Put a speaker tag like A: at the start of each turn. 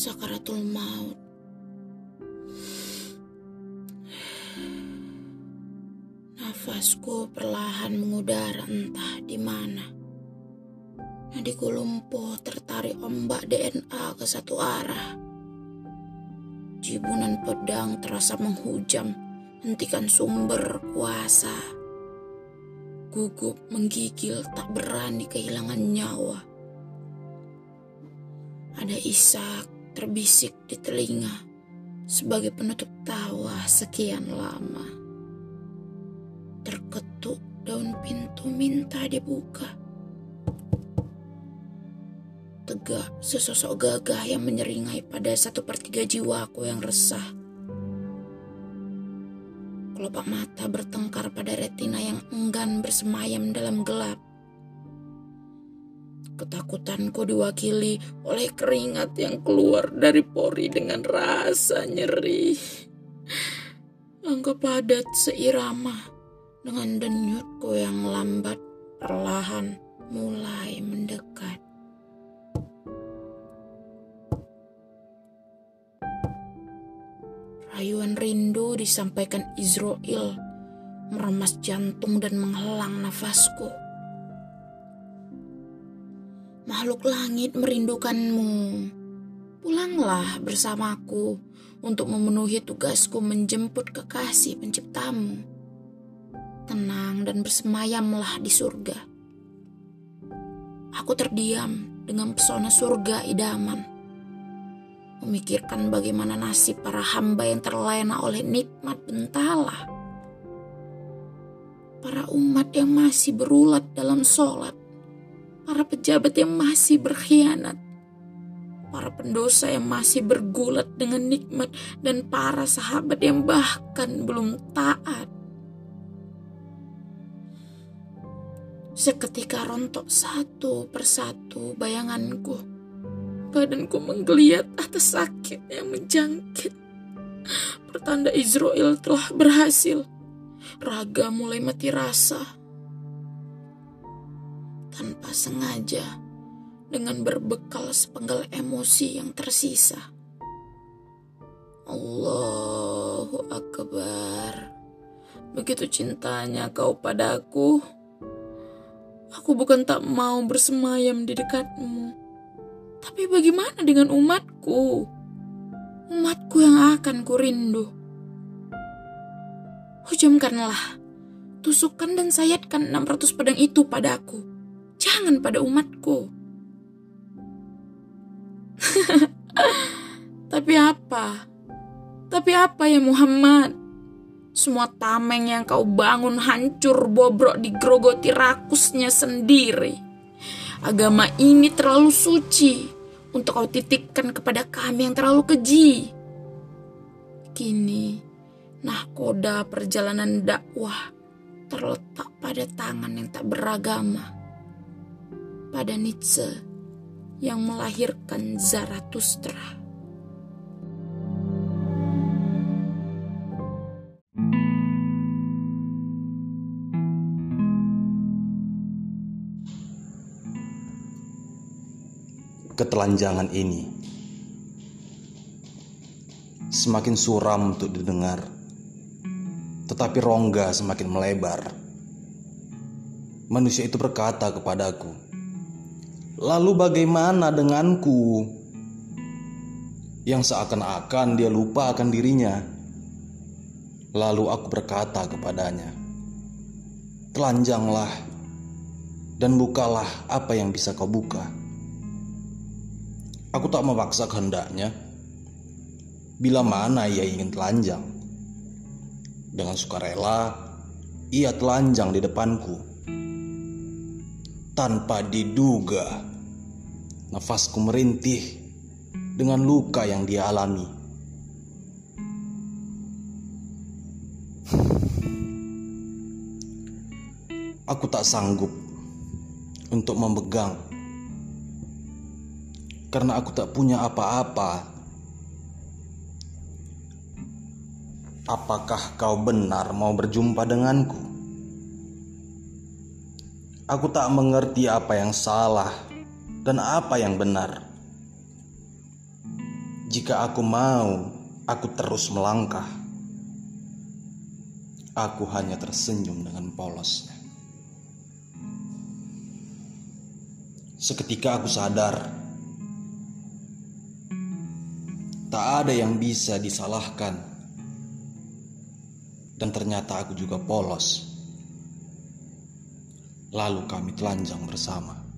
A: sakaratul maut. Nafasku perlahan mengudara entah di mana. Nadiku lumpuh tertarik ombak DNA ke satu arah. Jibunan pedang terasa menghujam, hentikan sumber kuasa. Gugup menggigil tak berani kehilangan nyawa. Ada isak terbisik di telinga sebagai penutup tawa sekian lama. Terketuk daun pintu minta dibuka. Tegak sesosok gagah yang menyeringai pada satu per tiga jiwaku yang resah. Kelopak mata bertengkar pada retina yang enggan bersemayam dalam gelap. Ketakutanku diwakili oleh keringat yang keluar dari pori dengan rasa nyeri. Langkah padat seirama dengan denyutku yang lambat perlahan mulai mendekat. Rayuan rindu disampaikan Israel meremas jantung dan menghalang nafasku. Makhluk langit merindukanmu. Pulanglah bersamaku untuk memenuhi tugasku menjemput kekasih penciptamu. Tenang dan bersemayamlah di surga. Aku terdiam dengan pesona surga idaman. Memikirkan bagaimana nasib para hamba yang terlena oleh nikmat bentala. Para umat yang masih berulat dalam sholat para pejabat yang masih berkhianat, para pendosa yang masih bergulat dengan nikmat, dan para sahabat yang bahkan belum taat. Seketika rontok satu persatu bayanganku. Badanku menggeliat atas sakit yang menjangkit. Pertanda Israel telah berhasil. Raga mulai mati rasa tanpa sengaja dengan berbekal sepenggal emosi yang tersisa. Allahu Akbar. Begitu cintanya kau padaku. Aku bukan tak mau bersemayam di dekatmu. Tapi bagaimana dengan umatku? Umatku yang akan kurindu. Hujamkanlah, tusukkan dan sayatkan 600 pedang itu padaku jangan pada umatku. Tapi apa? Tapi apa ya Muhammad? Semua tameng yang kau bangun hancur bobrok digrogoti rakusnya sendiri. Agama ini terlalu suci untuk kau titipkan kepada kami yang terlalu keji. Kini, nahkoda perjalanan dakwah terletak pada tangan yang tak beragama pada Nietzsche yang melahirkan Zarathustra.
B: Ketelanjangan ini semakin suram untuk didengar, tetapi rongga semakin melebar. Manusia itu berkata kepadaku, Lalu bagaimana denganku? Yang seakan-akan dia lupa akan dirinya. Lalu aku berkata kepadanya, "Telanjanglah dan bukalah apa yang bisa kau buka." Aku tak memaksa kehendaknya. Bila mana ia ingin telanjang, dengan sukarela ia telanjang di depanku tanpa diduga. Nafasku merintih dengan luka yang dia alami. Aku tak sanggup untuk memegang karena aku tak punya apa-apa. Apakah kau benar mau berjumpa denganku? Aku tak mengerti apa yang salah dan apa yang benar. Jika aku mau, aku terus melangkah. Aku hanya tersenyum dengan polosnya. Seketika aku sadar, tak ada yang bisa disalahkan, dan ternyata aku juga polos. Lalu kami telanjang bersama.